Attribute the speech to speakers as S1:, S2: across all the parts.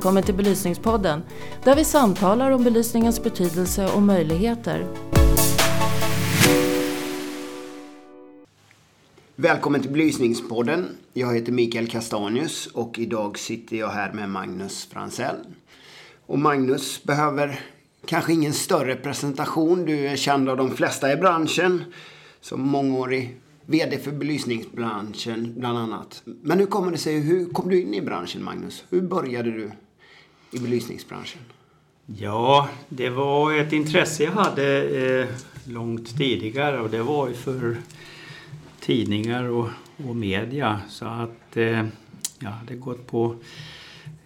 S1: välkommen till Belysningspodden där vi samtalar om belysningens betydelse och möjligheter.
S2: Välkommen till Belysningspodden. Jag heter Mikael Castanius och idag sitter jag här med Magnus Fransell. Och Magnus behöver kanske ingen större presentation. Du är känd av de flesta i branschen som mångårig VD för belysningsbranschen bland annat. Men hur kommer det sig, hur kom du in i branschen Magnus? Hur började du i belysningsbranschen?
S3: Ja, det var ett intresse jag hade eh, långt tidigare och det var ju för tidningar och, och media. Så att eh, jag hade gått på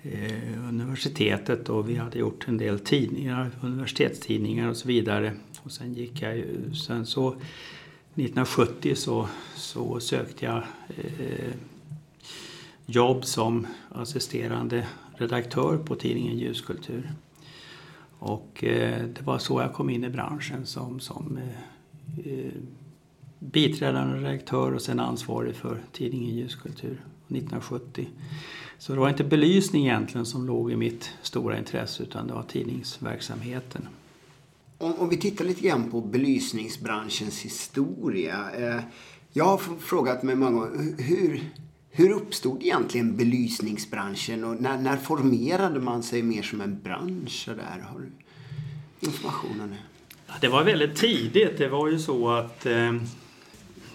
S3: eh, universitetet och vi hade gjort en del tidningar, universitetstidningar och så vidare. Och sen gick jag ju, sen så 1970 så, så sökte jag eh, jobb som assisterande redaktör på tidningen Ljuskultur. Och eh, det var så jag kom in i branschen som, som eh, eh biträdande redaktör och sen ansvarig för tidningen Ljuskultur 1970. Så det var inte belysning egentligen som låg i mitt stora intresse utan det var tidningsverksamheten.
S2: Om, om vi tittar lite grann på belysningsbranschens historia. Eh, jag har frågat mig många gånger, hur, hur uppstod egentligen belysningsbranschen och när, när formerade man sig mer som en bransch? Där? Har du informationen?
S3: Det var väldigt tidigt. Det var ju så att eh,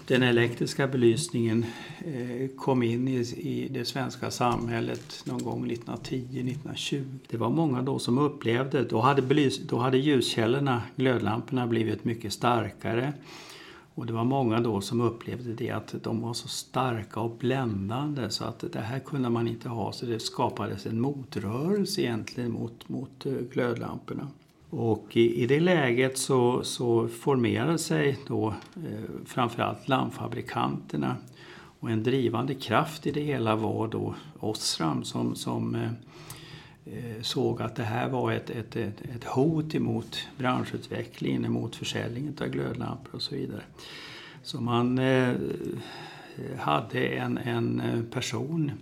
S3: den elektriska belysningen eh, kom in i, i det svenska samhället någon gång 1910-1920. Det var många då som upplevde, då hade, belys, då hade ljuskällorna, glödlamporna, blivit mycket starkare. Och det var många då som upplevde det att de var så starka och bländande så att det här kunde man inte ha så det skapades en motrörelse egentligen mot, mot eh, glödlamporna. Och i, i det läget så, så formerade sig då eh, framförallt lampfabrikanterna och en drivande kraft i det hela var då Osram som, som eh, Eh, såg att det här var ett, ett, ett, ett hot emot branschutvecklingen, emot försäljningen av glödlampor och så vidare. Så man eh, hade en, en eh, person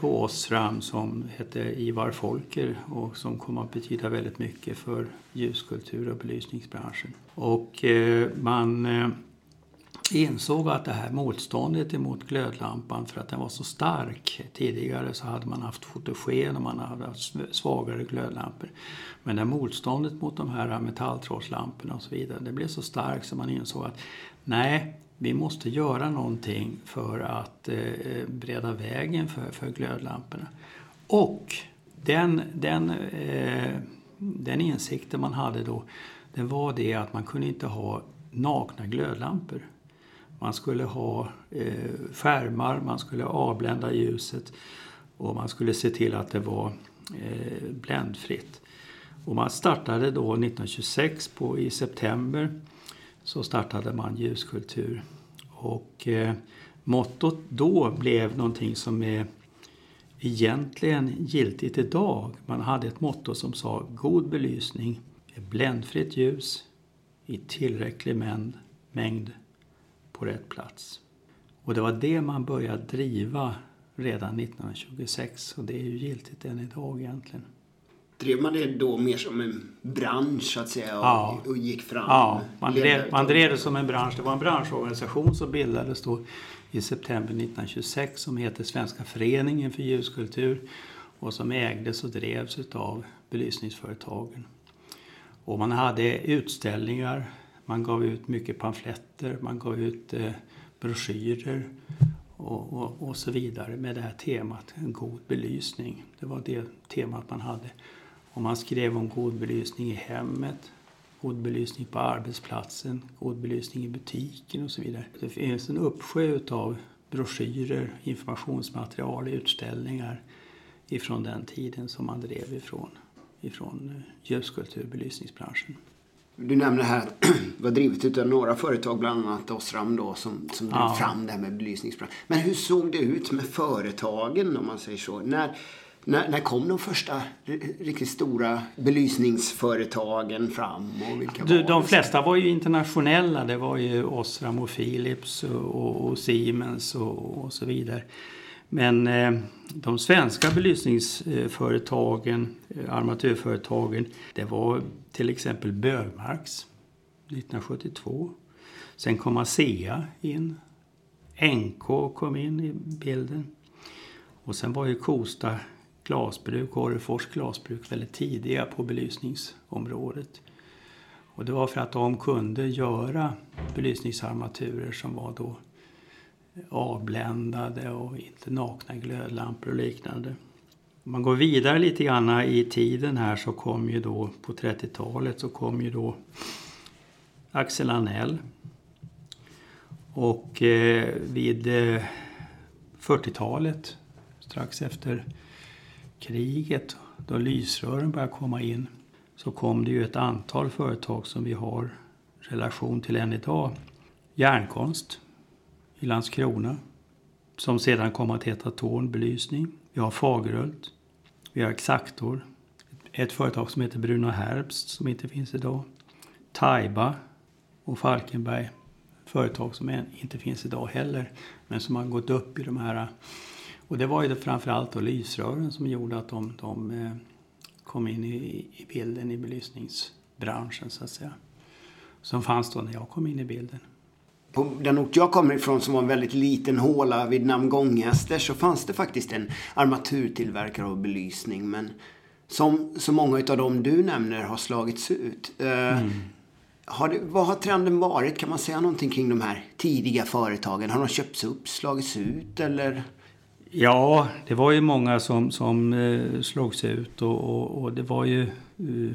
S3: på Osram som hette Ivar Folker och som kom att betyda väldigt mycket för ljuskultur och belysningsbranschen. Och eh, man eh, insåg att det här motståndet emot glödlampan för att den var så stark. Tidigare så hade man haft fotogen och man hade haft svagare glödlampor. Men det motståndet mot de här metalltrådslamporna och så vidare, det blev så starkt så man insåg att nej, vi måste göra någonting för att eh, breda vägen för, för glödlamporna. Och den, den, eh, den insikten man hade då, det var det att man kunde inte ha nakna glödlampor. Man skulle ha eh, skärmar, man skulle avblända ljuset och man skulle se till att det var eh, bländfritt. Och man startade då 1926 på, i september så startade man ljuskultur. Och eh, mottot då blev någonting som är egentligen giltigt idag. Man hade ett motto som sa god belysning, bländfritt ljus i tillräcklig mängd, mängd på rätt plats. Och det var det man började driva redan 1926 och det är ju giltigt än idag egentligen.
S2: Drev man det då mer som en bransch så att säga och, ja. och gick fram?
S3: Ja, man drev, man drev det som en bransch. Det var en branschorganisation som bildades då i september 1926 som heter Svenska föreningen för ljuskultur och som ägdes och drevs av belysningsföretagen. Och man hade utställningar, man gav ut mycket pamfletter, man gav ut eh, broschyrer och, och, och, så vidare med det här temat, en god belysning. Det var det temat man hade. Och man skrev om god belysning i hemmet, god belysning på arbetsplatsen, god belysning i butiken och så vidare. Det finns en uppsjö av broschyrer, informationsmaterial, utställningar ifrån den tiden som man drev ifrån, ifrån eh, ljuskulturbelysningsbranschen.
S2: Du nämner här, det var drivet av några företag, bland annat Osram då, som, som drev ja. fram det här med belysningsbranschen. Men hur såg det ut med företagen om man säger så? När, när, när kom de första riktigt stora belysningsföretagen fram? Och vilka
S3: du, de flesta var ju internationella. Det var ju Osram och Philips och, och Siemens och, och, så vidare. Men eh, de svenska belysningsföretagen, eh, armatörföretagen, det var till exempel Bögmarks 1972. Sen kom ASEA in. NK kom in i bilden. Och sen var ju Kosta glasbruk och Orrefors glasbruk väldigt tidiga på belysningsområdet. Och det var för att de kunde göra belysningsarmaturer som var då avbländade och inte nakna glödlampor och liknande. Om man går vidare lite grann i tiden här så kom ju då på 30-talet så kom ju då Axel Anell. Och eh, vid eh, 40-talet, strax efter kriget, då lysrören började komma in, så kom det ju ett antal företag som vi har relation till än idag. Järnkonst i Landskrona, som sedan kom att heta Torn Belysning. Vi har Fagerhult, vi har Exaktor, ett företag som heter Bruno Herbst som inte finns idag. Taiba och Falkenberg, företag som inte finns idag heller, men som har gått upp i de här och det var ju framförallt då lysrören som gjorde att de, de eh, kom in i, i bilden i belysningsbranschen så att säga. Som fanns då när jag kom in i bilden.
S2: På den ort jag kommer ifrån som var en väldigt liten håla vid namn Gånghäster så fanns det faktiskt en armaturtillverkare av belysning. Men som så många av dem du nämner har slagits ut. Eh, mm. Har det, vad har trenden varit? Kan man säga någonting kring de här tidiga företagen? Har de köpts upp, slagits ut eller?
S3: Ja, det var ju många som, som eh, slogs ut och, och, och, det var ju uh,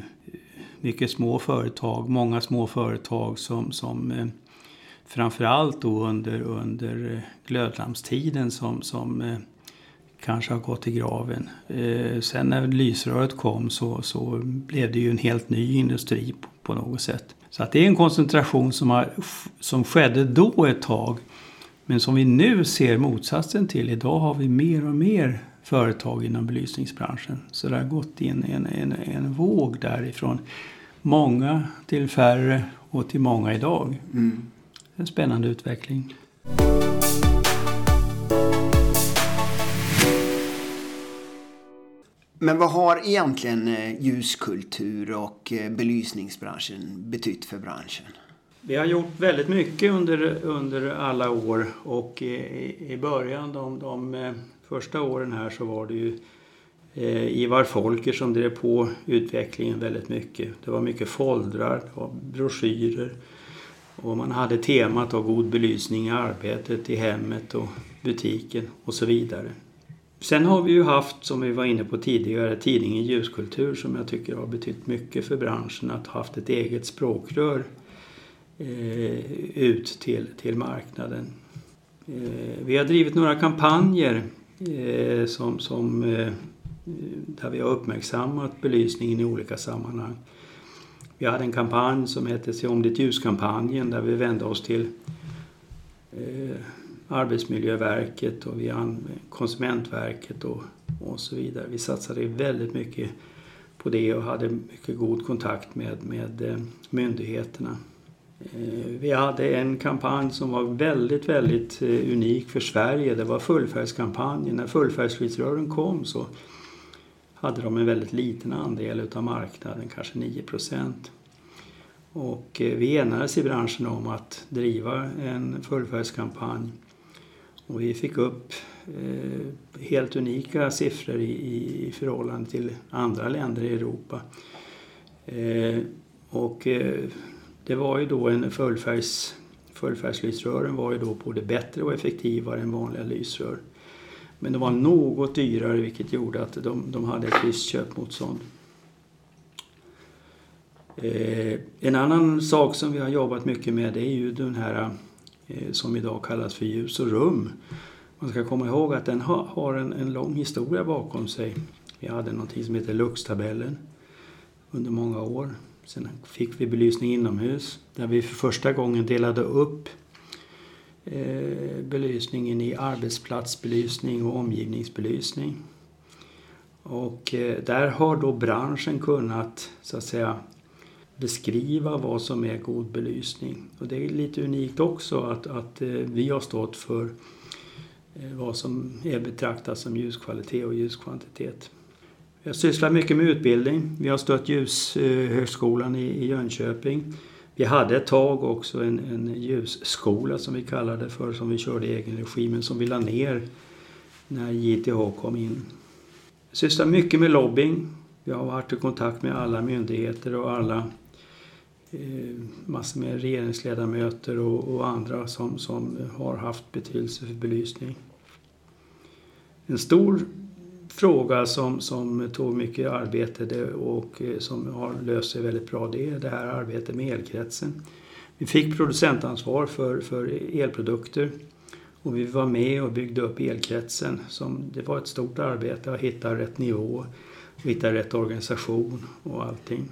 S3: mycket små företag, många små företag som, som eh, framförallt då under, under eh, glödlampstiden som, som eh, kanske har gått i graven. Eh, sen när lysröret kom så, så blev det ju en helt ny industri på, på något sätt. Så att det är en koncentration som, har, som skedde då ett tag men som vi nu ser motsatsen till. Idag har vi mer och mer företag inom belysningsbranschen. Så det har gått in en, en, en våg därifrån många till färre och till många idag. Mm. En spännande utveckling.
S2: Men vad har egentligen eh, ljuskultur och eh, belysningsbranschen betytt för branschen?
S3: Vi har gjort väldigt mycket under, under alla år och i, i början, de, de eh, första åren här så var det ju Ivar Folker som drev på utvecklingen väldigt mycket. Det var mycket foldrar, det var broschyrer och man hade temat av god belysning i arbetet, i hemmet och butiken och så vidare. Sen har vi ju haft, som vi var inne på tidigare, tidningen Ljuskultur som jag tycker har betytt mycket för branschen att ha haft ett eget språkrör Eh, ut till, till marknaden. Eh, vi har drivit några kampanjer eh, som, som, eh, där vi har uppmärksammat belysningen i olika sammanhang. Vi hade en kampanj som hette Se om ditt ljus-kampanjen där vi vände oss till eh, Arbetsmiljöverket och vi Konsumentverket och, och så vidare. Vi satsade väldigt mycket på det och hade mycket god kontakt med, med eh, myndigheterna. Eh, vi hade en kampanj som var väldigt, väldigt eh, unik för Sverige. Det var fullfärgskampanjen. När fullfärgsskyddsrören kom så hade de en väldigt liten andel utav marknaden, kanske 9 procent. Och eh, vi enades i branschen om att driva en fullfärgskampanj. Och vi fick upp eh, helt unika siffror i, förhållande till andra länder i Europa. Eh, och det var ju då en fullfärgs, fullfärgslysrören var ju då både bättre och effektivare än vanliga lysrör. Men de var något dyrare vilket gjorde att de, de hade ett visst köpmotstånd. Eh, en annan sak som vi har jobbat mycket med det är ju den här eh, som idag kallas för ljus och rum. Man ska komma ihåg att den har, har en, en, lång historia bakom sig. Vi hade någonting som heter Luxtabellen under många år. Sen fick vi belysning inomhus där vi för första gången delade upp eh, belysningen i arbetsplatsbelysning och omgivningsbelysning. Och eh, där har då branschen kunnat så att säga beskriva vad som är god belysning. Och det är lite unikt också att, att eh, vi har stått för eh, vad som är betraktat som ljuskvalitet och ljuskvantitet. Jag sysslar mycket med utbildning. Vi har stött Ljushögskolan i Jönköping. Vi hade ett tag också en, en ljusskola som vi kallade det för, som vi körde i egen regi, men som vi la ner när JTH kom in. Jag sysslar mycket med lobbying. Jag har varit i kontakt med alla myndigheter och alla Eh, massor med regeringsledamöter och, och, andra som, som har haft betydelse för belysning. En stor fråga som, som tog mycket arbete och eh, som har löst sig väldigt bra det är det här arbetet med elkretsen. Vi fick producentansvar för, för elprodukter och vi var med och byggde upp elkretsen. Som, det var ett stort arbete att hitta rätt nivå, hitta rätt organisation och allting.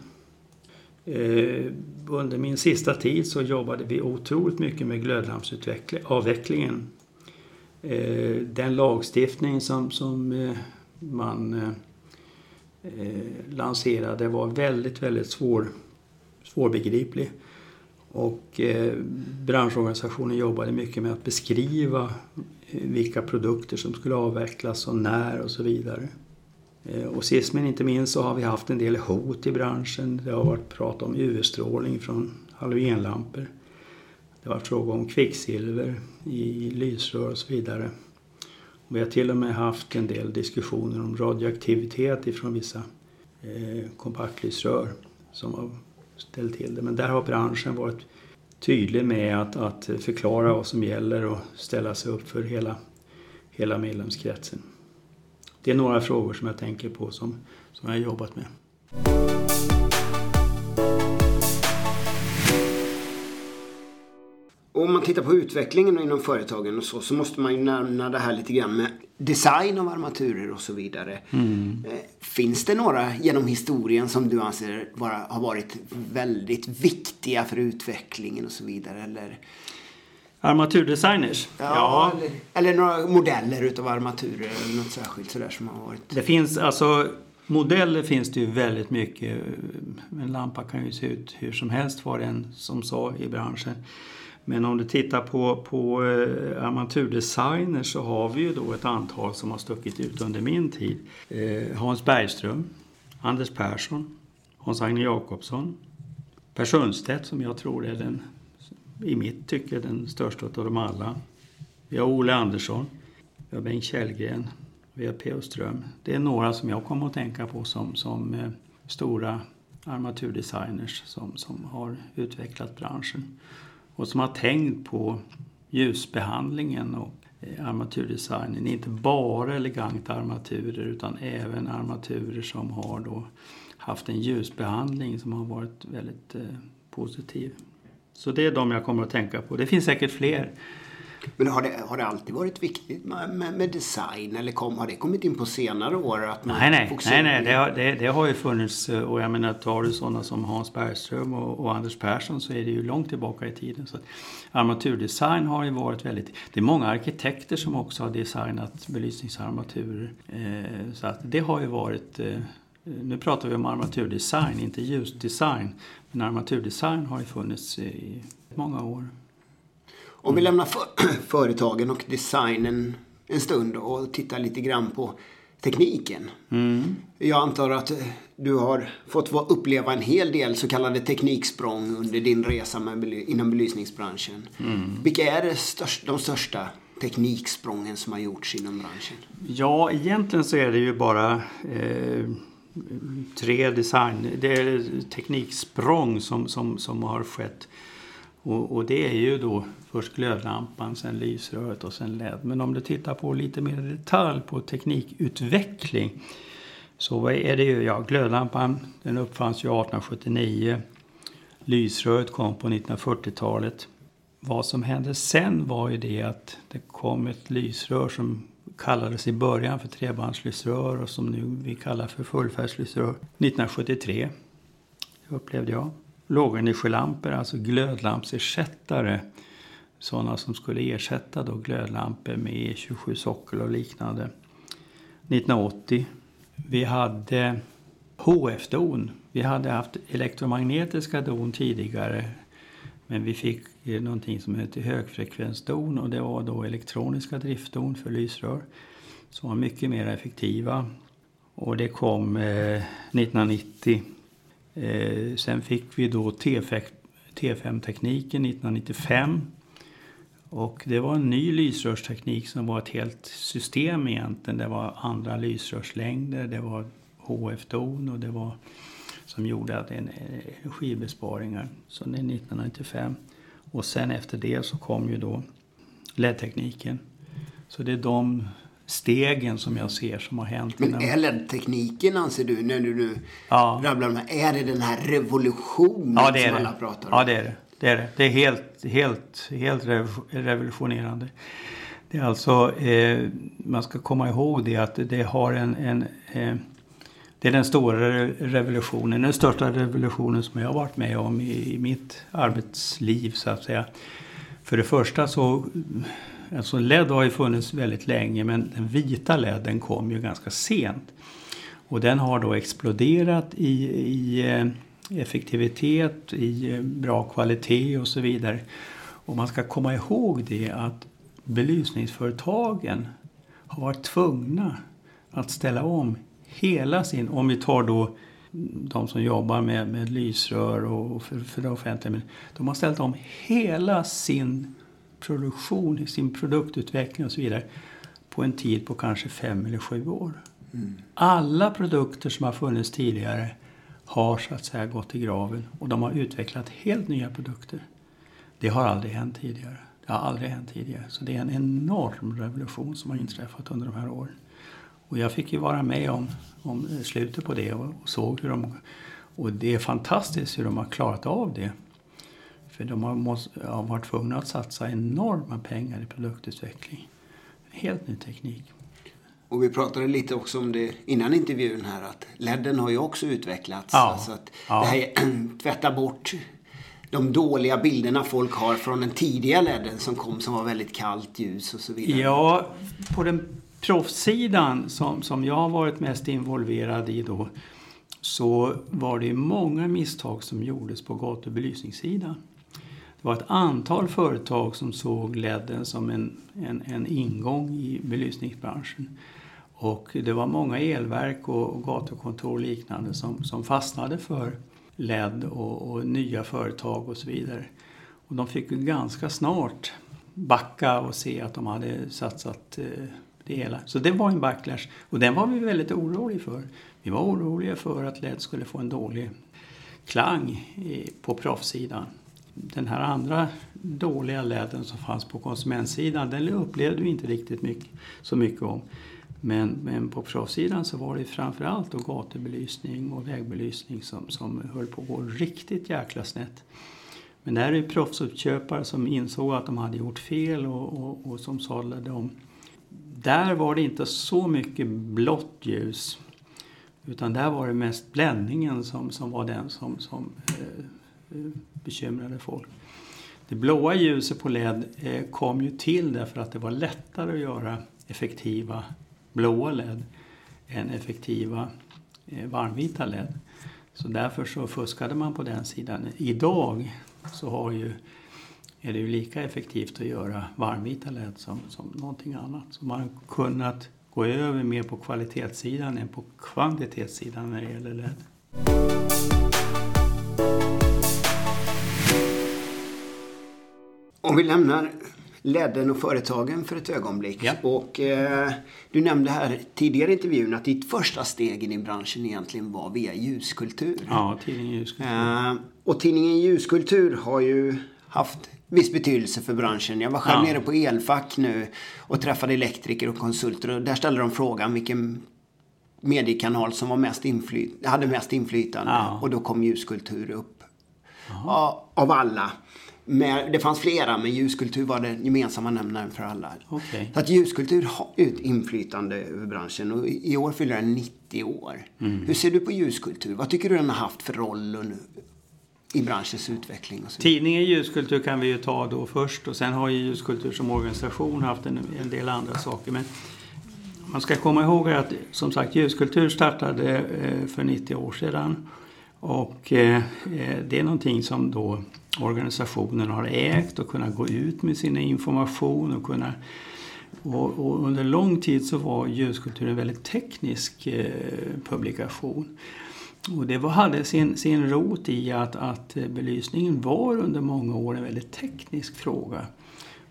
S3: Eh, under min sista tid så jobbade vi otroligt mycket med glödlampsavvecklingen. Eh, den lagstiftning som, som eh, man eh, eh, lanserade var väldigt, väldigt svår, svårbegriplig. Och eh, branschorganisationen jobbade mycket med att beskriva eh, vilka produkter som skulle avvecklas och när och så vidare. Eh, och sist men inte minst så har vi haft en del hot i branschen. Det har varit prat om UV-strålning från halogenlampor. Det har varit fråga om kvicksilver i lysrör och så vidare. Vi har till och med haft en del diskussioner om radioaktivitet ifrån vissa eh, kompaktlysrör som har ställt till det. Men där har branschen varit tydlig med att, att förklara vad som gäller och ställa sig upp för hela, hela medlemskretsen. Det är några frågor som jag tänker på som, som jag har jobbat med.
S2: om man tittar på utvecklingen inom företagen och så, så måste man ju nämna det här lite grann med design av armaturer och så vidare. Mm. Eh, finns det några genom historien som du anser vara, har varit väldigt viktiga för utvecklingen och så vidare? Eller?
S3: Armaturdesigners?
S2: Ja, ja. Eller, eller, några modeller utav armaturer eller något särskilt sådär som har varit...
S3: Det finns alltså Modeller finns det ju väldigt mycket. En lampa kan ju se ut hur som helst var det en som sa i branschen. Men om du tittar på, på eh, amatördesigner så har vi ju då ett antal som har stuckit ut under min tid. Eh, Hans Bergström, Anders Persson, Hans-Agne Jakobsson, Per Sundstedt som jag tror är den, i mitt tycke, den största av dem alla. Vi har Ole Andersson, vi har Bengt Källgren, vi har P.O. Ström. Det är några som jag kommer att tänka på som, som eh, stora armaturdesigners som, som har utvecklat branschen och som har tänkt på ljusbehandlingen och eh, armaturdesignen. Inte bara eleganta armaturer utan även armaturer som har då haft en ljusbehandling som har varit väldigt eh, positiv. Så det är de jag kommer att tänka på. Det finns säkert fler.
S2: Men har det, har det alltid varit viktigt med, med, med design eller kom, har det kommit in på senare år? Att
S3: man nej, nej, nej, nej det, har, det, det, har ju funnits och jag menar tar du sådana som Hans Bergström och, och, Anders Persson så är det ju långt tillbaka i tiden. Så armaturdesign har ju varit väldigt, det är många arkitekter som också har designat belysningsarmaturer. Eh, så att det har ju varit eh, nu pratar vi om armaturdesign, inte ljusdesign. Men armaturdesign har ju funnits i många år.
S2: Om vi lämnar för, företagen och designen en stund och tittar lite grann på tekniken. Mm. Jag antar att du har fått uppleva en hel del så kallade tekniksprång under din resa med, inom belysningsbranschen. Mm. Vilka är största, de största tekniksprången som har gjorts inom branschen?
S3: Ja, egentligen så är det ju bara eh, tre design, det är tekniksprång som, som, som har skett. Och, och, det är ju då först glödlampan, sen lysröret och sen LED. Men om du tittar på lite mer detalj på teknikutveckling så är det ju, ja glödlampan den uppfanns ju 1879. Lysröret kom på 1940-talet. Vad som hände sen var ju det att det kom ett lysrör som kallades i början för trebandslysrör och som nu vi kallar för fullfärgslysrör 1973. Det upplevde jag lågenergilampor, alltså glödlampsersättare. Sådana som skulle ersätta då glödlampor med E27-sockel och liknande. 1980. Vi hade HF-don. Vi hade haft elektromagnetiska don tidigare. Men vi fick eh, någonting som heter högfrekvensdon och det var då elektroniska driftdon för lysrör som var mycket mer effektiva. Och det kom eh, 1990. Eh, sen fick vi då T5-tekniken 1995. Och det var en ny lysrörsteknik som var ett helt system egentligen. Det var andra lysrörslängder, det var HF-don och det var som gjorde att en energibesparingar. Så det är 1995. Och sen efter det så kom ju då LED-tekniken. Så det är de stegen som jag ser som har hänt.
S2: Men är LED-tekniken, anser du, när du nu ja. rabblar de här, är det den här revolutionen ja, det är som alla pratar
S3: om? Ja, det är det. Det är, det. Det är helt, helt, helt revolutionerande. Det är alltså, eh, man ska komma ihåg det att det har en, en eh, det är den stora revolutionen, den största revolutionen som jag har varit med om i, i mitt arbetsliv så att säga. För det första så, alltså LED har ju funnits väldigt länge men den vita LEDen kom ju ganska sent. Och den har då exploderat i, i eh, effektivitet, i eh, bra kvalitet och så vidare. Och man ska komma ihåg det att belysningsföretagen har varit tvungna att ställa om hela sin, om vi tar då de som jobbar med, med lysrör och för, för det offentliga, de har ställt om hela sin produktion, sin produktutveckling och så vidare på en tid på kanske fem eller sju år. Mm. Alla produkter som har funnits tidigare har så att säga gått i graven och de har utvecklat helt nya produkter. Det har aldrig hänt tidigare. Det har aldrig hänt tidigare. Så det är en enorm revolution som har inträffat under de här åren. Och jag fick ju vara med om, om slutet på det och, och såg hur de... Och det är fantastiskt hur de har klarat av det. För de har, måste, har varit tvungna att satsa enorma pengar i produktutveckling. Helt ny teknik.
S2: Och vi pratade lite också om det innan intervjun här att LEDen har ju också utvecklats. Ja. Alltså att ja. Det här tvätta bort de dåliga bilderna folk har från den tidiga LEDen som kom som var väldigt kallt ljus och så vidare.
S3: Ja, på den proffssidan som, som jag har varit mest involverad i då så var det många misstag som gjordes på gatubelysningssidan. Det var ett antal företag som såg LEDen som en, en, en ingång i belysningsbranschen. Och det var många elverk och, gatukontor och liknande som, som fastnade för LED och, och, nya företag och så vidare. Och de fick ju ganska snart backa och se att de hade satsat eh, det hela. Så det var en backlash och den var vi väldigt oroliga för. Vi var oroliga för att LED skulle få en dålig klang på proffssidan. Den här andra dåliga LEDen som fanns på konsumentsidan den upplevde vi inte riktigt mycket, så mycket om. Men, men på proffssidan så var det framförallt då gatubelysning och vägbelysning som, som höll på att gå riktigt jäkla snett. Men det här är proffsuppköpare som insåg att de hade gjort fel och, och, och som sadlade om där var det inte så mycket blått ljus. Utan där var det mest bländningen som, som var den som, som eh, eh, bekymrade folk. Det blåa ljuset på LED eh, kom ju till därför att det var lättare att göra effektiva blåa LED än effektiva eh, varmvita LED. Så därför så fuskade man på den sidan. Idag så har ju är det ju lika effektivt att göra varmvita LED som, som någonting annat. Så man har kunnat gå över mer på kvalitetssidan än på kvantitetssidan när det gäller LED.
S2: Om vi lämnar LEDen och företagen för ett ögonblick. Ja. Och, eh, du nämnde här tidigare i intervjun att ditt första steg in i branschen egentligen var via ljuskultur.
S3: Ja, tidningen Ljuskultur. Eh,
S2: och tidningen Ljuskultur har ju haft viss betydelse för branschen. Jag var själv ja. nere på Elfack nu och träffade elektriker och konsulter och där ställde de frågan vilken mediekanal som var mest infly hade mest inflytande. Ja. Och då kom ljuskultur upp. Ja, av alla. Men det fanns flera, men ljuskultur var den gemensamma nämnaren för alla.
S3: Okay.
S2: Så att ljuskultur har ett inflytande över branschen och i år fyller den 90 år. Mm. Hur ser du på ljuskultur? Vad tycker du den har haft för roll i branschens utveckling. Och så.
S3: Tidningen Ljuskultur kan vi ju ta då först och sen har ju Ljuskultur som organisation haft en, en del andra saker. Men man ska komma ihåg att som sagt Ljuskultur startade eh, för 90 år sedan och eh, eh, det är någonting som då organisationen har ägt och kunnat gå ut med sin information och kunna och, och, under lång tid så var ljuskultur en väldigt teknisk eh, publikation. Och det var, hade sin, sin rot i att, att belysningen var under många år en väldigt teknisk fråga.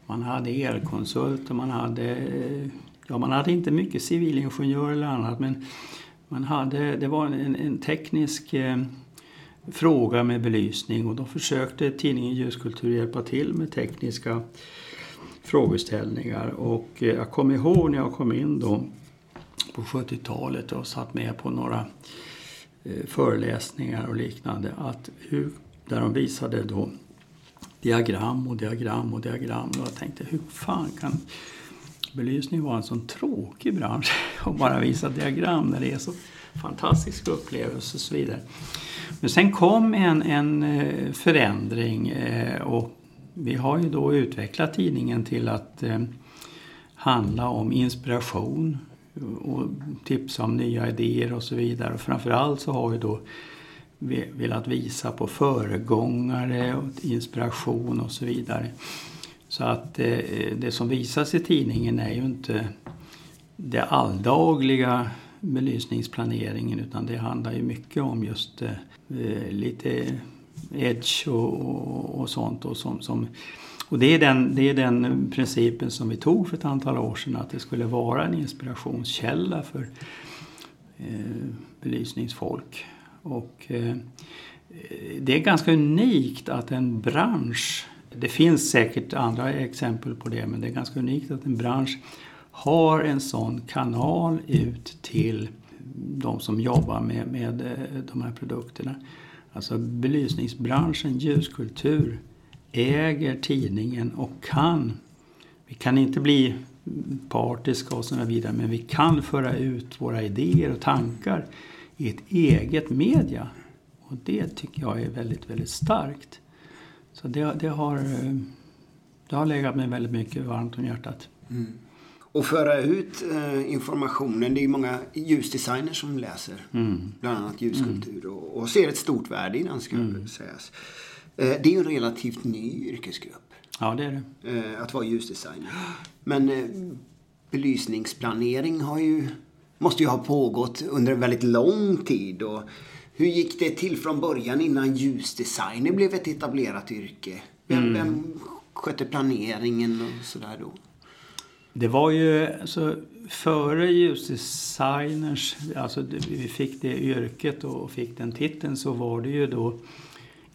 S3: Man hade elkonsulter, man hade, eh, ja, man hade inte mycket civilingenjör eller annat men man hade, det var en, en teknisk eh, fråga med belysning och då försökte tidningen Ljuskultur hjälpa till med tekniska frågeställningar. Och eh, jag kommer ihåg när jag kom in då på 70-talet och satt med på några Eh, föreläsningar och liknande. Att hur, där de visade då diagram och diagram och diagram. Och jag tänkte hur fan kan belysning vara en sån tråkig bransch och bara visa diagram när det är så fantastisk upplevelse och så vidare. Men sen kom en, en eh, förändring eh, och vi har ju då utvecklat tidningen till att handla om inspiration och tipsa om nya idéer och så vidare. Och framförallt så har vi då velat visa på föregångare och inspiration och så vidare. Så att eh, det som visas i tidningen är ju inte det alldagliga belysningsplaneringen utan det handlar ju mycket om just eh, lite Edge och, och, och sånt. Och, som, som, och det, är den, det är den principen som vi tog för ett antal år sedan att det skulle vara en inspirationskälla för eh, belysningsfolk. Och, eh, det är ganska unikt att en bransch, det finns säkert andra exempel på det, men det är ganska unikt att en bransch har en sån kanal ut till de som jobbar med, med eh, de här produkterna. Alltså belysningsbranschen, ljuskultur, äger tidningen och kan, vi kan inte bli partiska och så vidare, men vi kan föra ut våra idéer och tankar i ett eget media. Och det tycker jag är väldigt, väldigt starkt. Så det, det har, det har legat mig väldigt mycket varmt om hjärtat. Mm
S2: och föra ut eh, informationen. Det är ju många ljusdesigners som läser mm. bland annat ljuskultur mm. och, och, ser ett stort värde i den ska mm. sägas. Eh, det är ju en relativt ny yrkesgrupp.
S3: Ja, det är det.
S2: Eh, att vara ljusdesigner. Men eh, belysningsplanering har ju, måste ju ha pågått under en väldigt lång tid. Och hur gick det till från början innan ljusdesigner blev ett etablerat yrke? Vem, mm. vem skötte planeringen och sådär då?
S3: Det var ju alltså, före ljusdesigners, alltså vi fick det yrket och fick den titeln så var det ju då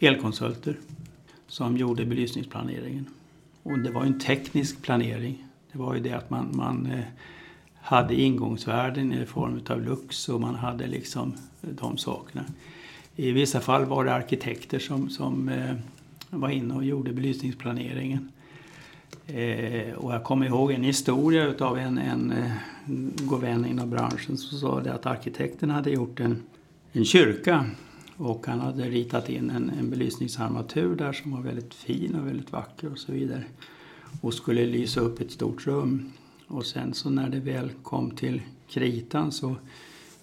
S3: elkonsulter som gjorde belysningsplaneringen. Och det var ju en teknisk planering. Det var ju det att man, man eh, hade ingångsvärden i form av lux och man hade liksom eh, de sakerna. I vissa fall var det arkitekter som, som eh, var inne och gjorde belysningsplaneringen. Eh, och jag kommer ihåg en historia utav en, en, en god vän inom branschen som sa det att arkitekten hade gjort en, en kyrka och han hade ritat in en, en belysningsarmatur där som var väldigt fin och väldigt vacker och så vidare. Och skulle lysa upp ett stort rum. Och sen så när det väl kom till kritan så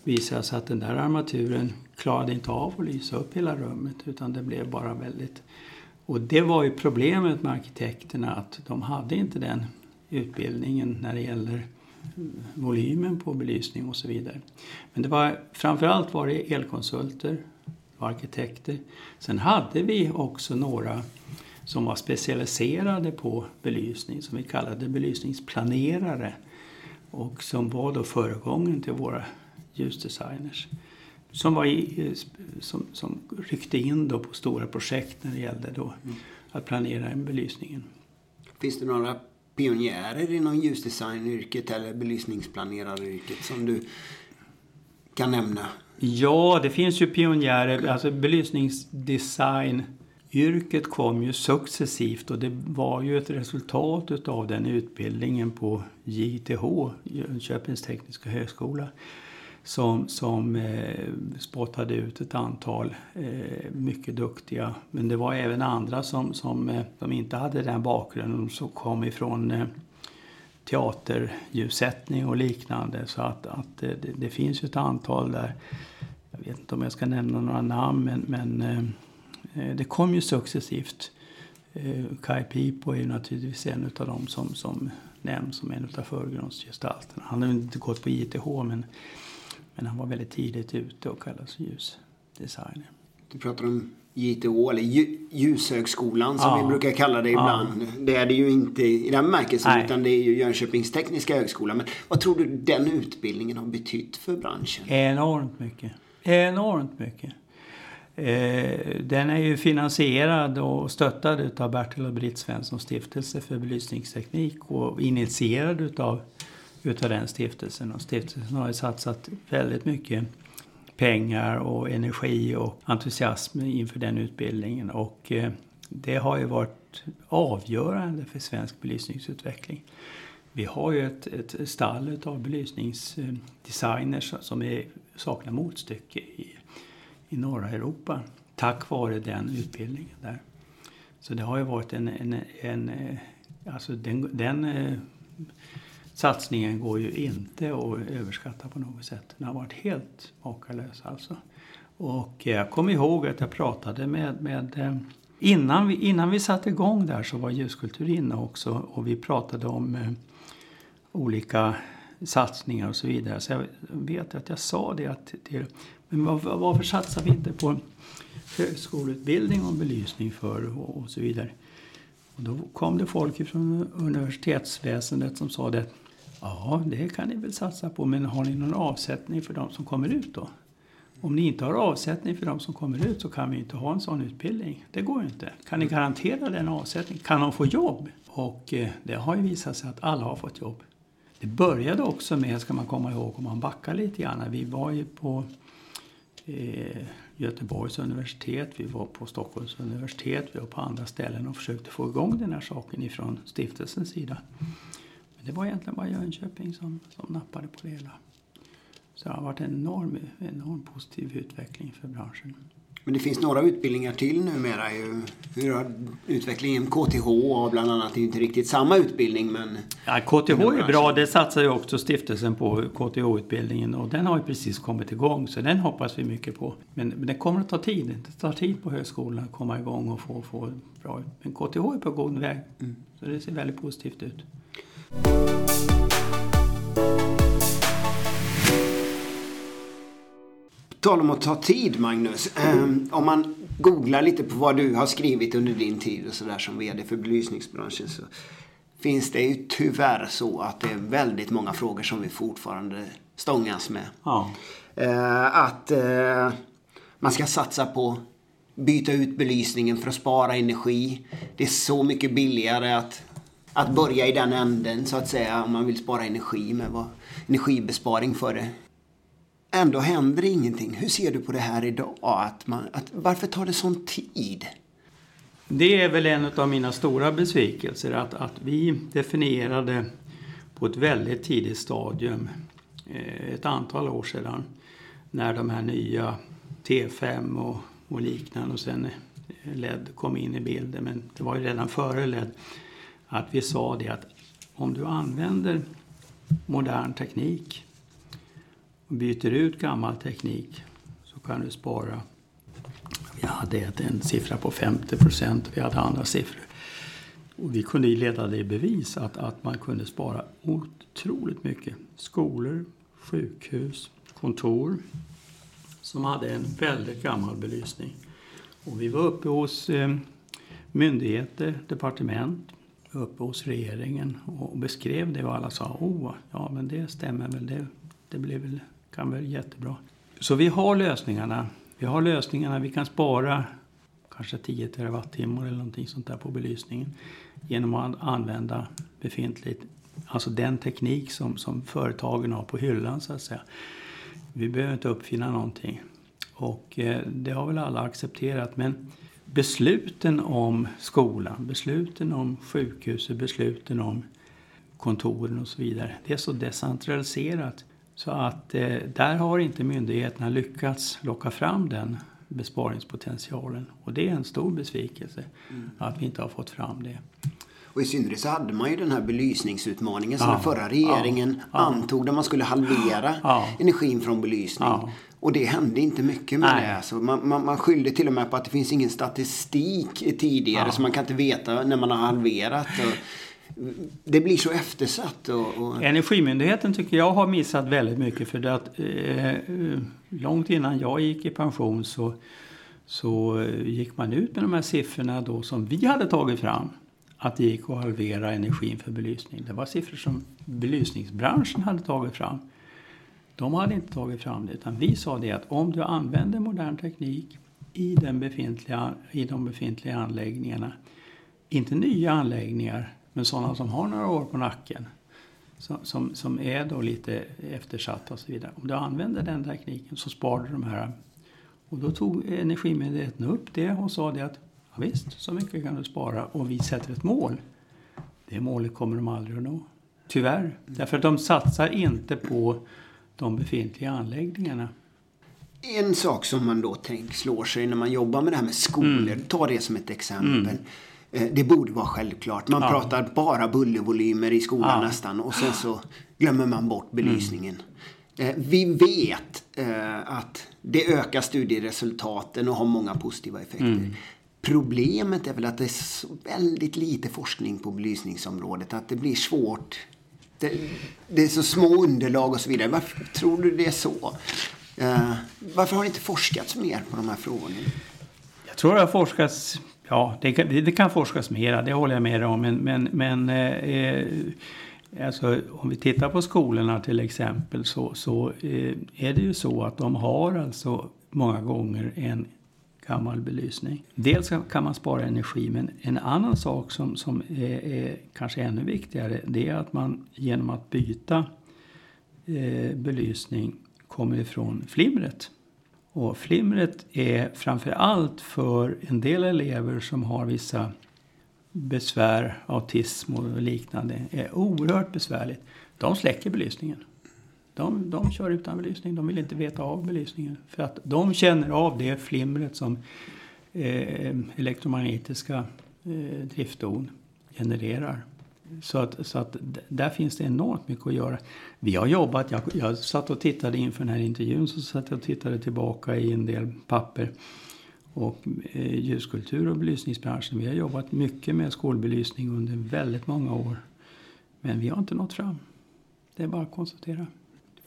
S3: visade det sig att den där armaturen klarade inte av att lysa upp hela rummet utan det blev bara väldigt och det var ju problemet med arkitekterna att de hade inte den utbildningen när det gäller volymen på belysning och så vidare. Men det var, framförallt var det elkonsulter, och arkitekter. Sen hade vi också några som var specialiserade på belysning som vi kallade belysningsplanerare och som var då föregången till våra ljusdesigners som, var i, som, som ryckte in då på stora projekt när det gällde då mm. att planera belysningen.
S2: Finns det några pionjärer inom ljusdesignyrket eller belysningsplaneraryrket som du kan nämna?
S3: Ja, det finns ju pionjärer. Alltså belysningsdesignyrket kom ju successivt och det var ju ett resultat av den utbildningen på JTH, Jönköpings tekniska högskola som, som eh, spottade ut ett antal eh, mycket duktiga. Men det var även andra som, som, eh, som inte hade den bakgrunden, som kom ifrån eh, teaterljussättning och liknande. Så att, att det, det, finns ett antal där. Jag vet inte om jag ska nämna några namn men, men eh, det kom ju successivt eh, Kai Pipo är ju naturligtvis en av dem som, som nämns som en av förgrundsgestalterna. Han har inte gått på ITH men, men han var väldigt tidigt ute och kallades ljusdesigner.
S2: Du pratar om JTH eller Ljushögskolan som ja. vi brukar kalla det ibland. Ja. Det är det ju inte i den bemärkelsen utan det är ju Jönköpings tekniska högskola. Men vad tror du den utbildningen har betytt för branschen?
S3: Enormt mycket. Enormt mycket. Eh, den är ju finansierad och stöttad av Bertil och Britt Svensson stiftelse för belysningsteknik och initierad utav, utav den stiftelsen. Och stiftelsen har ju satsat väldigt mycket pengar och energi och entusiasm inför den utbildningen. Och eh, det har ju varit avgörande för svensk belysningsutveckling. Vi har ju ett, ett stall av belysningsdesigners som är, saknar motstycke i, i norra Europa tack vare den utbildningen där. Så det har ju varit en, en, en eh, alltså den, den eh, satsningen går ju inte att överskatta på något sätt. Den har varit helt makalös alltså. Och eh, jag kommer ihåg att jag pratade med, med eh, innan, vi, innan vi satte igång där så var ljuskultur inne också och vi pratade om eh, olika satsningar och så vidare. Så jag vet att jag sa det att till, men varför, varför satsar vi inte på högskoleutbildning och belysning för och, och så vidare. Och då kom det folk från universitetsväsendet som sa det Ja, det kan ni väl satsa på, men har ni någon avsättning för de som kommer ut då? Om ni inte har avsättning för de som kommer ut så kan vi inte ha en sån utbildning. Det går ju inte. Kan ni garantera den avsättningen? Kan de få jobb? Och eh, det har ju visat sig att alla har fått jobb. Det började också med, ska man komma ihåg om man backar lite grann, vi var ju på eh, Göteborgs universitet, vi var på Stockholms universitet, vi var på andra ställen och försökte få igång den här saken ifrån stiftelsens sida. Det var egentligen bara Jönköping som, som nappade på det hela. Så det har varit en enorm, enorm positiv utveckling för branschen.
S2: Men det finns några utbildningar till numera. Hur har utvecklingen KTH bland annat, det är ju inte riktigt samma utbildning men...
S3: Ja, KTH är bra, det satsar ju också stiftelsen på, KTH-utbldningen och den har ju precis kommit igång så den hoppas vi mycket på. Men, men det kommer att ta tid, det tar tid på högskolan att komma igång och få, få bra Men KTH är på god väg, mm. så det ser väldigt positivt ut.
S2: Tal om att ta tid, Magnus. Ehm, om man googlar lite på vad du har skrivit under din tid och sådär som VD för belysningsbranschen så finns det ju tyvärr så att det är väldigt många frågor som vi fortfarande stångas med. Ja. Ehm, att eh, man ska satsa på byta ut belysningen för att spara energi. Det är så mycket billigare att att börja i den änden så att säga om man vill spara energi med vad energibesparing för det. Ändå händer ingenting. Hur ser du på det här idag? Att man, att, varför tar det sån tid?
S3: Det är väl en av mina stora besvikelser att, att vi definierade på ett väldigt tidigt stadium, eh, ett antal år sedan, när de här nya T5 och, och liknande och sen eh, LED kom in i bilden, men det var ju redan före LED att vi sa det att om du använder modern teknik och byter ut gammal teknik så kan du spara. Vi hade en siffra på 50 procent, vi hade andra siffror. Och vi kunde leda det i bevis att, att man kunde spara otroligt mycket. Skolor, sjukhus, kontor som hade en väldigt gammal belysning. Och vi var uppe hos eh, myndigheter, departement, uppe hos regeringen och beskrev det och alla sa oh, ja men det stämmer väl, det, det blir väl, kan väl jättebra. Så vi har lösningarna. Vi har lösningarna, vi kan spara kanske 10 terawattimmar eller någonting sånt där på belysningen genom att använda befintligt, alltså den teknik som, som företagen har på hyllan så att säga. Vi behöver inte uppfinna någonting. Och eh, det har väl alla accepterat men besluten om skolan, besluten om sjukhuset, besluten om kontoren och så vidare. Det är så decentraliserat så att eh, där har inte myndigheterna lyckats locka fram den besparingspotentialen. Och det är en stor besvikelse mm. att vi inte har fått fram det.
S2: Och i synnerhet så hade man ju den här belysningsutmaningen som
S3: Ja.
S2: den förra regeringen
S3: Ja.
S2: antog där man skulle halvera energin från belysning. Och det hände inte mycket med
S3: Nej.
S2: det. Alltså man, man, man skyllde till och med på att det finns ingen statistik tidigare
S3: Ja.
S2: så man kan inte veta när man har halverat. Och det blir så eftersatt. Och, och,
S3: Energimyndigheten tycker jag har missat väldigt mycket för det att eh, eh, långt innan jag gick i pension så, så eh, gick man ut med de här siffrorna då som vi hade tagit fram. Att det gick att halvera energin för belysning. Det var siffror som belysningsbranschen hade tagit fram. De hade inte tagit fram det utan vi sa det att om du använder modern teknik i, den befintliga, i de befintliga anläggningarna, inte nya anläggningar men sådana som har några år på nacken, som, som, som är då lite eftersatta och så vidare. Om du använder den tekniken så sparar du de här. Och då tog Energimyndigheten upp det och sa det att ja, visst, så mycket kan du spara och vi sätter ett mål. Det målet kommer de aldrig att nå. Tyvärr. Därför att de satsar inte på de befintliga anläggningarna.
S2: En sak som man då tänk, slår sig när man jobbar med det här med skolor,
S3: Mm.
S2: ta det som ett exempel. Eh, Det borde vara självklart. Man
S3: Ja.
S2: pratar bara bullervolymer i skolan
S3: Ja. Mm.
S2: nästan och sen så glömmer man bort belysningen. Eh, Vi vet eh, att det ökar studieresultaten och har många positiva effekter.
S3: Mm.
S2: Problemet är väl att det är väldigt lite forskning på belysningsområdet. Att det blir svårt. Det, det är så små underlag och så vidare. Varför tror du det är så? Eh, varför har det inte forskats mer på de här frågorna?
S3: Jag tror det har forskats, ja det kan, det kan forskas mera, det håller jag med dig om. Men, men, men eh, eh, alltså, om vi tittar på skolorna till exempel så, så eh, är det ju så att de har alltså många gånger en gammal belysning. Dels kan- man spara energi men en annan sak som, som är, är kanske ännu viktigare det är att man genom att byta eh, belysning kommer ifrån flimret. Och flimret är framför allt för en del elever som har vissa besvär, autism och liknande, är oerhört besvärligt. De släcker belysningen. De, de kör utan belysning, de vill inte veta av belysningen. För att de känner av det flimret som eh, elektromagnetiska eh, driftdon genererar. Så att, så att där finns det enormt mycket att göra. Vi har jobbat, jag, jag satt och tittade inför den här intervjun så satt jag och tittade tillbaka i en del papper. Och eh, ljuskultur och belysningsbranschen, vi har jobbat mycket med skolbelysning under väldigt många år. Men vi har inte nått fram. Det är bara att konstatera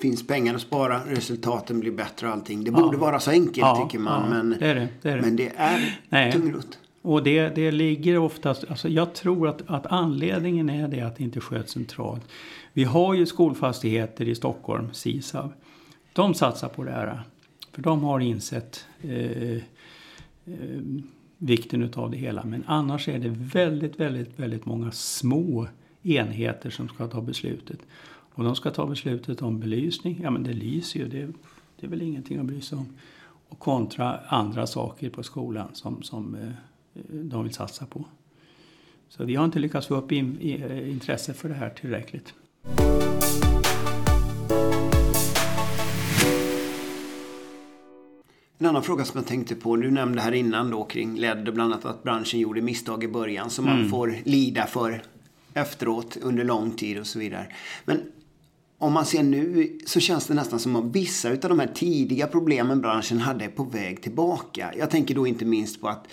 S2: finns pengar att spara, resultaten blir bättre och allting. Det
S3: Ja.
S2: borde vara så enkelt
S3: Ja,
S2: tycker man.
S3: ja,
S2: men,
S3: det är det, det är det.
S2: men det är
S3: Nej.
S2: tungrot.
S3: Och det, det ligger oftast, alltså jag tror att, att anledningen är det att det inte sköts centralt. Vi har ju skolfastigheter i Stockholm, SISAB. De satsar på det här. För de har insett eh, eh, vikten utav det hela. Men annars är det väldigt, väldigt, väldigt många små enheter som ska ta beslutet. Och de ska ta beslutet om belysning. Ja men det lyser ju, det, det är väl ingenting att bry sig om. Och kontra andra saker på skolan som, som eh, de vill satsa på. Så vi har inte lyckats få upp in, eh, intresse för det här tillräckligt.
S2: En annan fråga som jag tänkte på, du nämnde här innan då kring LED och bland annat att branschen gjorde misstag i början som
S3: Mm.
S2: man får lida för efteråt under lång tid och så vidare. Men om man ser nu så känns det nästan som att vissa av de här tidiga problemen branschen hade är på väg tillbaka. Jag tänker då inte minst på att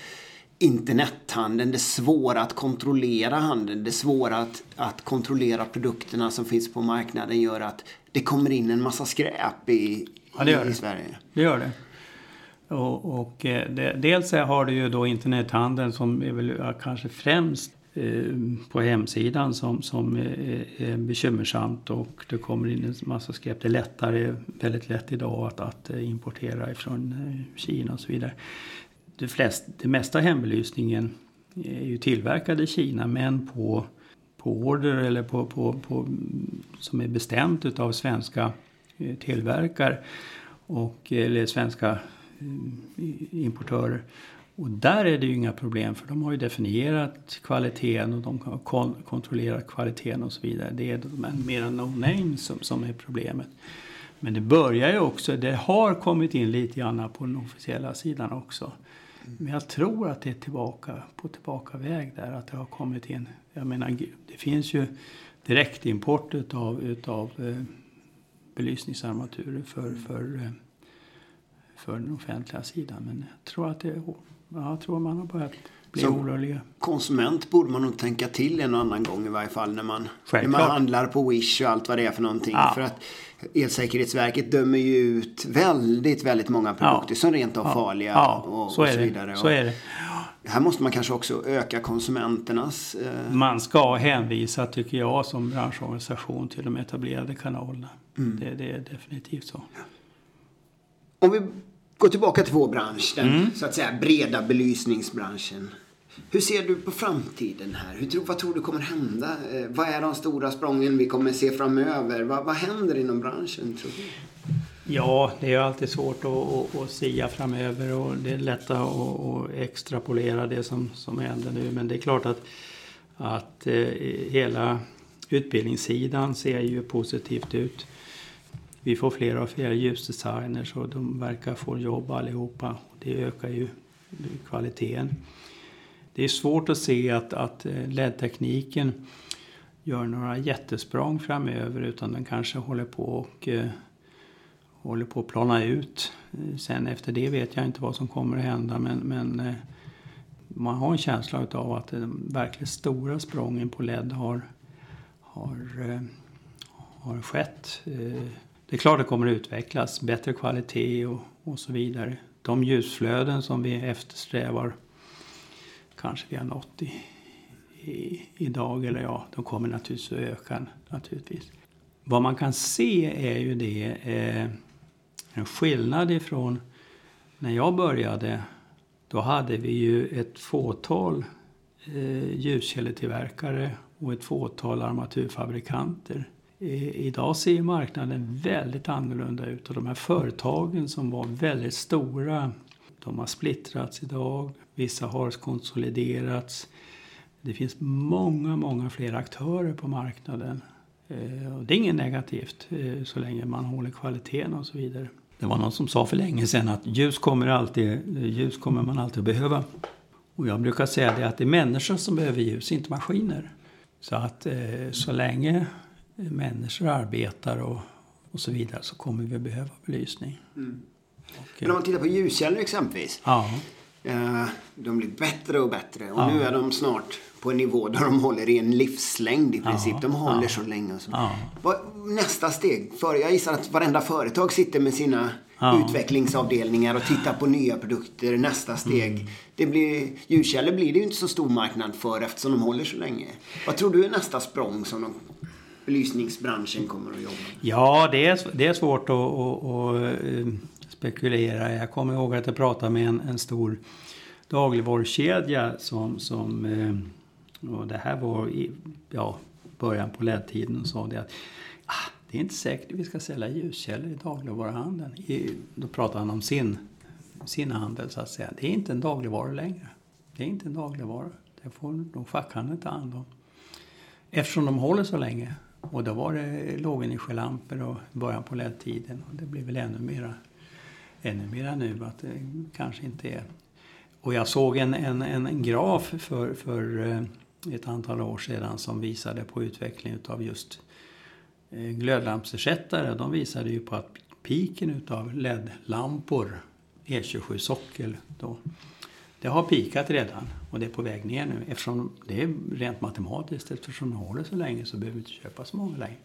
S2: internethandeln, det svåra att kontrollera handeln, det svåra att, att kontrollera produkterna som finns på marknaden gör att det kommer in en massa skräp i,
S3: Ja, det gör
S2: i
S3: det.
S2: Sverige.
S3: Det gör det. Och, och eh, det, dels har du ju då internethandeln som är väl kanske främst Eh, på hemsidan som, som är, bekymmersamt och det kommer in en massa skräp. Det är lättare, väldigt lätt idag att, att importera ifrån eh, Kina och så vidare. Det, flest, det mesta hembelysningen är ju tillverkad i Kina men på, på order eller på, på, på, som är bestämt utav svenska eh, tillverkare och, eller svenska importörer. Och där är det ju inga problem för de har ju definierat kvaliteten och de har kon- kontrollerat kvaliteten och så vidare. Det är de mera no-names som, som är problemet. Men det börjar ju också, det har kommit in lite grann på den officiella sidan också. Men jag tror att det är tillbaka, på tillbaka väg där, att det har kommit in. Jag menar, det finns ju direktimport utav, utav eh, belysningsarmaturer för, för, eh, för den offentliga sidan. Men jag tror att det, ja, jag tror man har börjat bli
S2: Så-
S3: oroliga.
S2: Konsument borde man nog tänka till en och annan gång i varje fall när man, när
S3: Självklart.
S2: man handlar på Wish och allt vad det är för någonting.
S3: Ja.
S2: För att Elsäkerhetsverket dömer ju ut väldigt, väldigt många produkter som rent av
S3: Ja.
S2: farliga
S3: Ja,
S2: och,
S3: så
S2: och så vidare.
S3: Så är det.
S2: Här måste man kanske också öka konsumenternas... Eh,
S3: Man ska hänvisa, tycker jag, som branschorganisation till de etablerade kanalerna.
S2: Mm.
S3: Det, det är definitivt så.
S2: Om vi går tillbaka till vår bransch, den
S3: Mm.
S2: så att säga breda belysningsbranschen. Hur ser du på framtiden här? Hur tror, vad tror du kommer hända? Eh, vad är de stora sprången vi kommer se framöver? Vad, vad händer inom branschen tror du?
S3: Ja, det är alltid svårt att, att, att sia framöver och det är lätt att, att extrapolera det som, som händer nu. Men det är klart att, att eh, hela utbildningssidan ser ju positivt ut. Vi får fler och fler ljusdesigners och de verkar få jobb allihopa. Det ökar ju kvaliteten. Det är svårt att se att, att eh, LED-tekniken gör några jättesprång framöver utan den kanske håller på och eh, håller på att plana ut. Sen efter det vet jag inte vad som kommer att hända men, men eh, man har en känsla av att de verkligt stora sprången på LED har, har, eh, har skett. Eh, det är klart det kommer att utvecklas, bättre kvalitet och, och så vidare. De ljusflöden som vi eftersträvar kanske vi har nått i, i, idag, eller ja, de kommer naturligtvis att öka naturligtvis. Vad man kan se är ju det, eh, en skillnad ifrån när jag började. Då hade vi ju ett fåtal eh, ljuskälletillverkare och ett fåtal armaturfabrikanter. Idag ser marknaden väldigt annorlunda ut och de här företagen som var väldigt stora, de har splittrats idag. Vissa har konsoliderats. Det finns många, många fler aktörer på marknaden. Eh, och det är inget negativt eh, så länge man håller kvaliteten och så vidare. Det var någon som sa för länge sedan att ljus kommer, alltid, eh, ljus kommer man alltid att behöva. Och jag brukar säga det att det är människor som behöver ljus, inte maskiner. Så att så länge människor arbetar och, och så vidare så kommer vi att behöva belysning. Och,
S2: Men om man tittar på ljuskällor exempelvis.
S3: ja,
S2: Eh, de blir bättre och bättre. Och
S3: Ja.
S2: nu är de snart på en nivå där de håller i en livslängd i princip.
S3: Ja,
S2: De håller
S3: ja.
S2: så länge. Och så. Nästa steg? För jag gissar att varenda företag sitter med sina utvecklingsavdelningar och tittar på nya produkter. Nästa steg.
S3: Mm.
S2: Det blir, ljuskällor blir det ju inte så stor marknad för eftersom de håller så länge. Vad tror du är nästa språng som de, belysningsbranschen kommer att jobba?
S3: Ja, det är, det är svårt att, att, att eh, spekulera. Jag kommer ihåg att jag pratade med en, en stor dagligvarukedja som, som eh, och det här var i ja, början på LED-tiden och sa det att ah, det är inte säkert att vi ska sälja ljuskällor i dagligvaruhandeln. I, då pratar han om sin, sin handel så att säga. Det är inte en dagligvara längre. Det är inte en dagligvara. Det får nog fackhandeln ta hand om. Eftersom de håller så länge. Och då var det lågenergilampor och början på LED-tiden. Och det blir väl ännu mera, ännu mera nu att det kanske inte är. Och jag såg en, en, en graf för, för eh, ett antal år sedan som visade på utvecklingen av just eh, glödlampsersättare. De visade ju på att piken utav LED-lampor, E27 sockel, då, det har pikat redan och det är på väg ner nu. Eftersom det är rent matematiskt, eftersom de håller så länge så behöver vi inte köpa så många längre.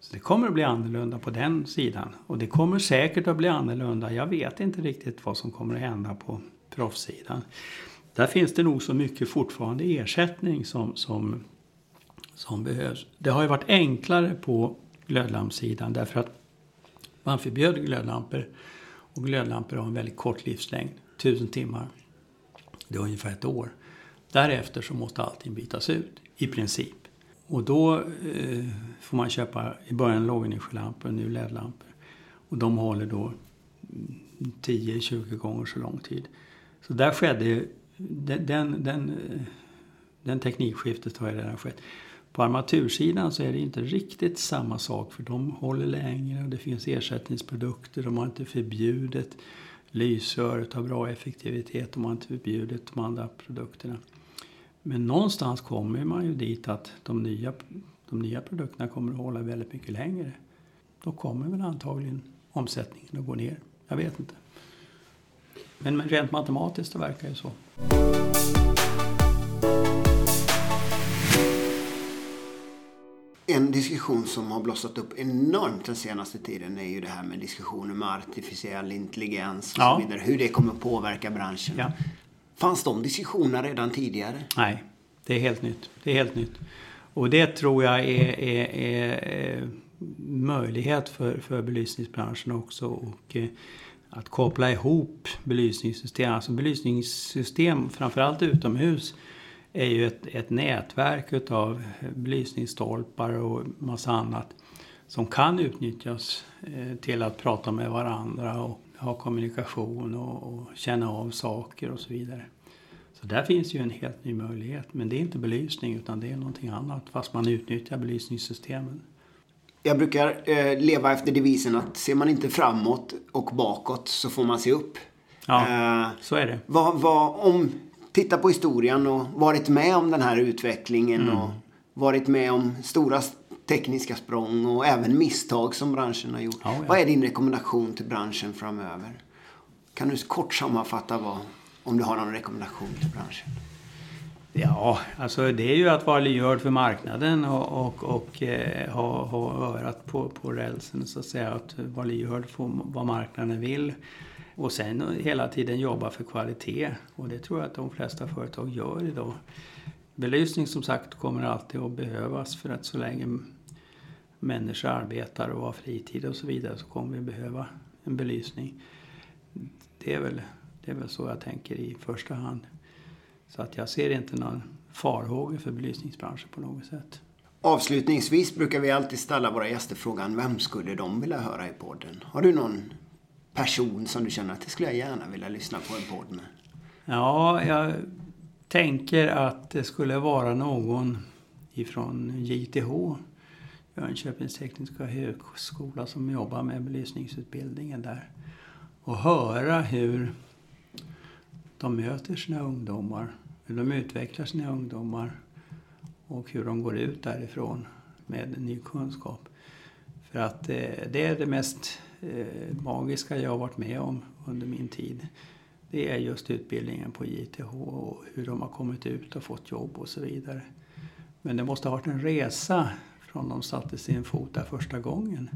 S3: Så det kommer att bli annorlunda på den sidan. Och det kommer säkert att bli annorlunda. Jag vet inte riktigt vad som kommer att hända på proffssidan. Där finns det nog så mycket fortfarande ersättning som, som, som behövs. Det har ju varit enklare på glödlampssidan därför att man förbjöd glödlampor och glödlampor har en väldigt kort livslängd, tusen timmar. Det är ungefär ett år. Därefter så måste allting bytas ut, i princip. Och då eh, får man köpa i början lågenergilampor nu LED-lampor. Och de håller då mm, 10-20 gånger så lång tid. Så där skedde, den, den, den, eh, den teknikskiftet har ju redan skett. På armatursidan så är det inte riktigt samma sak för de håller längre och det finns ersättningsprodukter. De har inte förbjudit Lysröret har bra effektivitet om man inte förbjudit de andra produkterna. Men någonstans kommer man ju dit att de nya, de nya produkterna kommer att hålla väldigt mycket längre. Då kommer väl antagligen omsättningen att gå ner. Jag vet inte. Men rent matematiskt det verkar ju så.
S2: Diskussion som har blossat upp enormt den senaste tiden är ju det här med diskussioner med artificiell intelligens och ja. så vidare. Hur det kommer påverka branschen. Ja. Fanns de diskussionerna redan tidigare?
S3: Nej, det är helt nytt. Det är helt nytt. Och det tror jag är, är, är möjlighet för, för belysningsbranschen också. Och, eh, att koppla ihop belysningssystem. Alltså belysningssystem, framförallt utomhus, är ju ett, ett nätverk utav belysningsstolpar och massa annat som kan utnyttjas eh, till att prata med varandra och ha kommunikation och, och, känna av saker och så vidare. Så där finns ju en helt ny möjlighet. Men det är inte belysning utan det är någonting annat fast man utnyttjar belysningssystemen.
S2: Jag brukar eh, leva efter devisen att ser man inte framåt och bakåt så får man se upp.
S3: Ja, eh, så är det.
S2: Vad, vad, om, titta på historien och varit med om den här utvecklingen mm. och varit med om stora tekniska språng och även misstag som branschen har gjort. Ja, ja. Vad är din rekommendation till branschen framöver? Kan du kort sammanfatta vad, om du har någon rekommendation till branschen?
S3: Ja, alltså det är ju att vara lyhörd för marknaden och, och, och eh, ha, ha örat på, på rälsen så att säga. Att vara lyhörd för vad marknaden vill. Och sen hela tiden jobba för kvalitet. Och det tror jag att de flesta företag gör idag. Belysning som sagt kommer alltid att behövas för att så länge människor arbetar och har fritid och så vidare så kommer vi behöva en belysning. Det är väl, det är väl så jag tänker i första hand. Så att jag ser inte någon farhågor för belysningsbranschen på något sätt.
S2: Avslutningsvis brukar vi alltid ställa våra gäster frågan vem skulle de vilja höra i podden? Har du någon person som du känner att det skulle jag gärna vilja lyssna på en podd med?
S3: Ja, jag tänker att det skulle vara någon ifrån JTH, Jönköpings tekniska högskola, som jobbar med belysningsutbildningen där. Och höra hur de möter sina ungdomar, hur de utvecklar sina ungdomar och hur de går ut därifrån med ny kunskap. För att eh, det är det mest eh, magiska jag har varit med om under min tid. Det är just utbildningen på JTH och hur de har kommit ut och fått jobb och så vidare. Men det måste ha varit en resa från de satte sin fot där första gången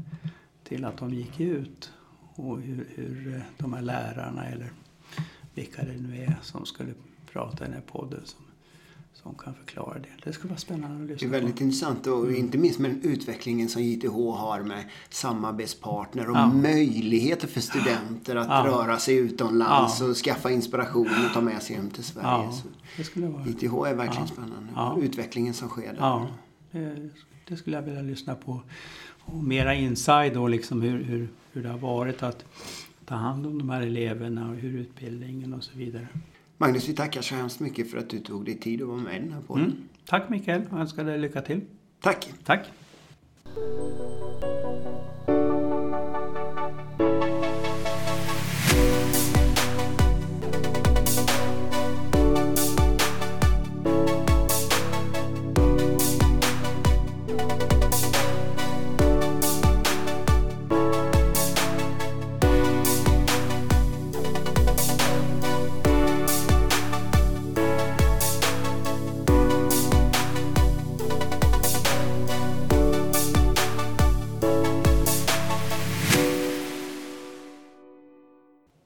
S3: till att de gick ut och hur, hur eh, de här lärarna eller vilka det nu är som skulle prata i den här podden som, som kan förklara det. Det skulle vara spännande att lyssna
S2: på. Det är väldigt
S3: på.
S2: intressant och mm. inte minst med den utvecklingen som JTH har med samarbetspartner och ja. möjligheter för studenter att ja. röra sig utomlands ja. och skaffa inspiration och ta med sig hem till Sverige. Ja,
S3: det skulle vara.
S2: JTH är verkligen spännande. Utvecklingen som sker där.
S3: Ja, det, det, skulle jag vilja lyssna på. Och mera inside då liksom hur, hur, hur det har varit att ta hand om de här eleverna och hur utbildningen och så vidare.
S2: Magnus, vi tackar så hemskt mycket för att du tog dig tid att vara med i den här podden. Mm.
S3: Tack Mikael och önskar dig lycka till.
S2: Tack.
S3: Tack.